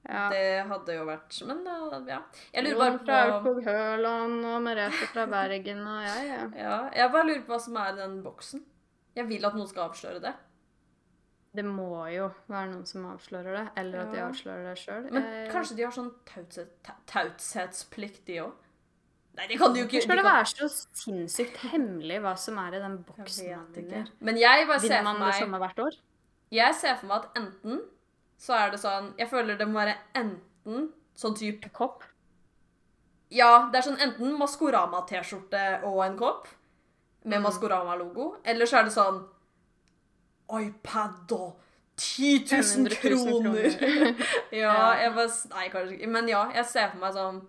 Ja. Det hadde jo vært Men uh, ja. Jeg lurer bare på Aurskog Høland og Merete fra Bergen og jeg, ja. ja, Jeg bare lurer på hva som er i den boksen. Jeg vil at noen skal avsløre det. Det må jo være noen som avslører det, eller at de avslører det sjøl. Men kanskje de har sånn tauthet- ta- taushetsplikt, de òg? Nei, det kan du jo ikke. Hvorfor skal de det være så sinnssykt hemmelig hva som er i den boksen man vinner? Men jeg bare ser for man det meg samme hvert år? Jeg ser for meg at enten så er det sånn Jeg føler det må være enten sånn type Kopp? Ja, det er sånn enten Maskorama-T-skjorte og en kopp. med Mm. Maskorama-logo, eller så er det sånn iPad og 10 000 kroner! Ja. jeg bare Nei, kanskje ikke. Men ja, jeg ser for meg sånn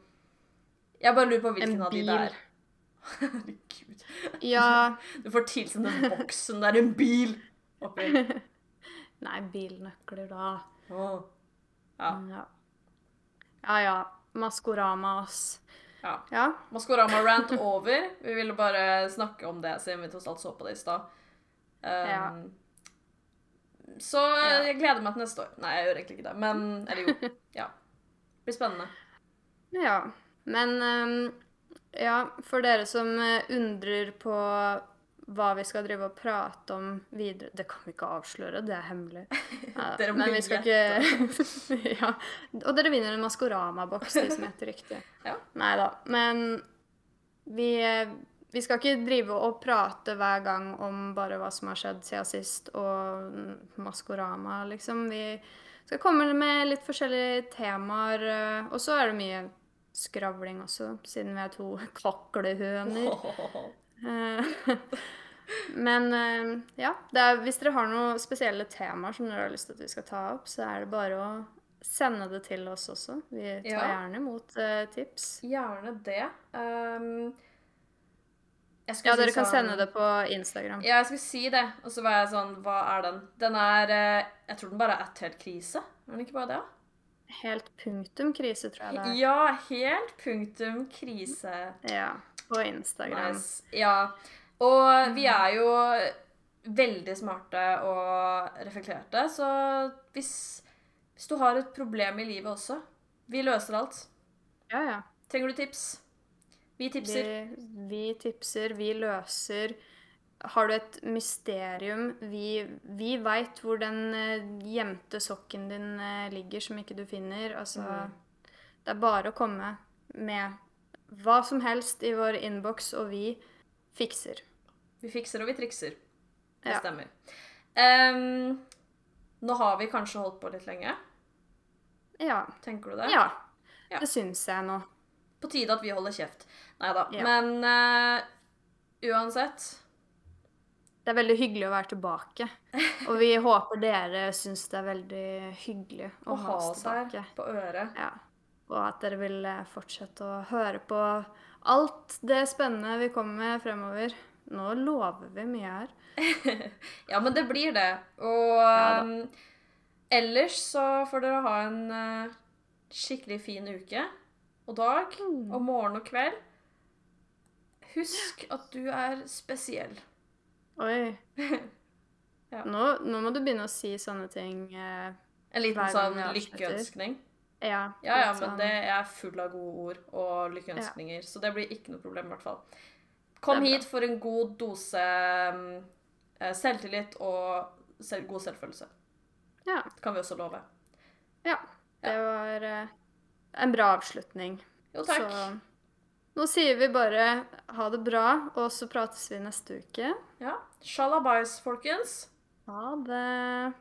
Jeg bare lurer på hvilken av de det er. Herregud. Ja Du får tilsendt en boks boksen. det er en bil oppi. Nei, bilnøkler, da. Oh. Ja. Ja ja. ja. Maskorama, ass. ja. Ja. Maskorama-rant over. Vi ville bare snakke om det siden vi tross alt så på det i stad. Um, Ja. Så Ja. jeg gleder meg til neste år. Nei, jeg gjør egentlig ikke det. Men Eller jo. Ja. Det blir spennende. Ja. Men ehm, ja, for dere som eh, undrer på hva vi skal drive og prate om videre Det kan vi ikke avsløre, det er hemmelig. Ja, Dere men vi skal ikke Ja. Og dere vinner en Maskorama-boks, de som heter riktig. Ja. Nei da. Men vi, eh, vi skal ikke drive og prate hver gang om bare hva som har skjedd siden sist, og Maskorama, liksom. Vi skal komme med litt forskjellige temaer, eh, og så er det mye skravling også, siden vi er to kaklehøner. Eh, Men eh, ja, det er, hvis dere har noen spesielle temaer som dere har lyst til at vi skal ta opp, så er det bare å sende det til oss også. Vi tar Ja. gjerne imot uh, tips. Gjerne det. Um, Ja, si dere kan sånn- sende det på Instagram. Ja, jeg skulle si det, og så var jeg sånn Hva er den? Den er Jeg tror den bare er ett helt krise. Er den ikke bare det? Helt punktum krise, tror jeg det er. Ja, helt punktum krise. Ja, på Instagram. Nice. Ja. Og vi er jo veldig smarte og reflekterte, så hvis, hvis du har et problem i livet også Vi løser alt. Ja, ja. Trenger du tips? Vi tipser. Vi, vi tipser, vi løser. Har du et mysterium Vi, vi veit hvor den eh, gjemte sokken din eh, ligger som ikke du finner. Altså Mm. Det er bare å komme med hva som helst i vår innboks, og vi fikser. Vi fikser og vi trikser. Det Ja. stemmer. Um, nå har vi kanskje holdt på litt lenge. Ja. Tenker du det? ja. Ja. Det syns jeg nå. På tide at vi holder kjeft. Nei da. Ja. Men uh, uansett Det er veldig hyggelig å være tilbake. Og vi håper dere syns det er veldig hyggelig å, å ha oss tilbake. her på øret. Ja. Og at dere vil eh, fortsette å høre på alt det spennende vi kommer med fremover. Nå lover vi mye her. Ja, men det blir det. Og Ja um, ellers så får dere ha en eh, skikkelig fin uke og dag Mm. og morgen og kveld. Husk at du er spesiell. Oi. Ja. nå, nå må du begynne å si sånne ting. Eh, En liten sånn lykkeønskning. ja, Ja, ja, men sånn- det er full av gode ord og lykkeønskninger, så det blir ikke noe problem i hvert fall. Kom hit for en god dose um, eh, selvtillit og selv, god selvfølelse. Ja. Det kan vi også love. ja. Det var eh, en bra avslutning. Jo, takk. Så nå sier vi bare ha det bra, og så prates vi neste uke. Ja. Shalabais, folkens. Ha det.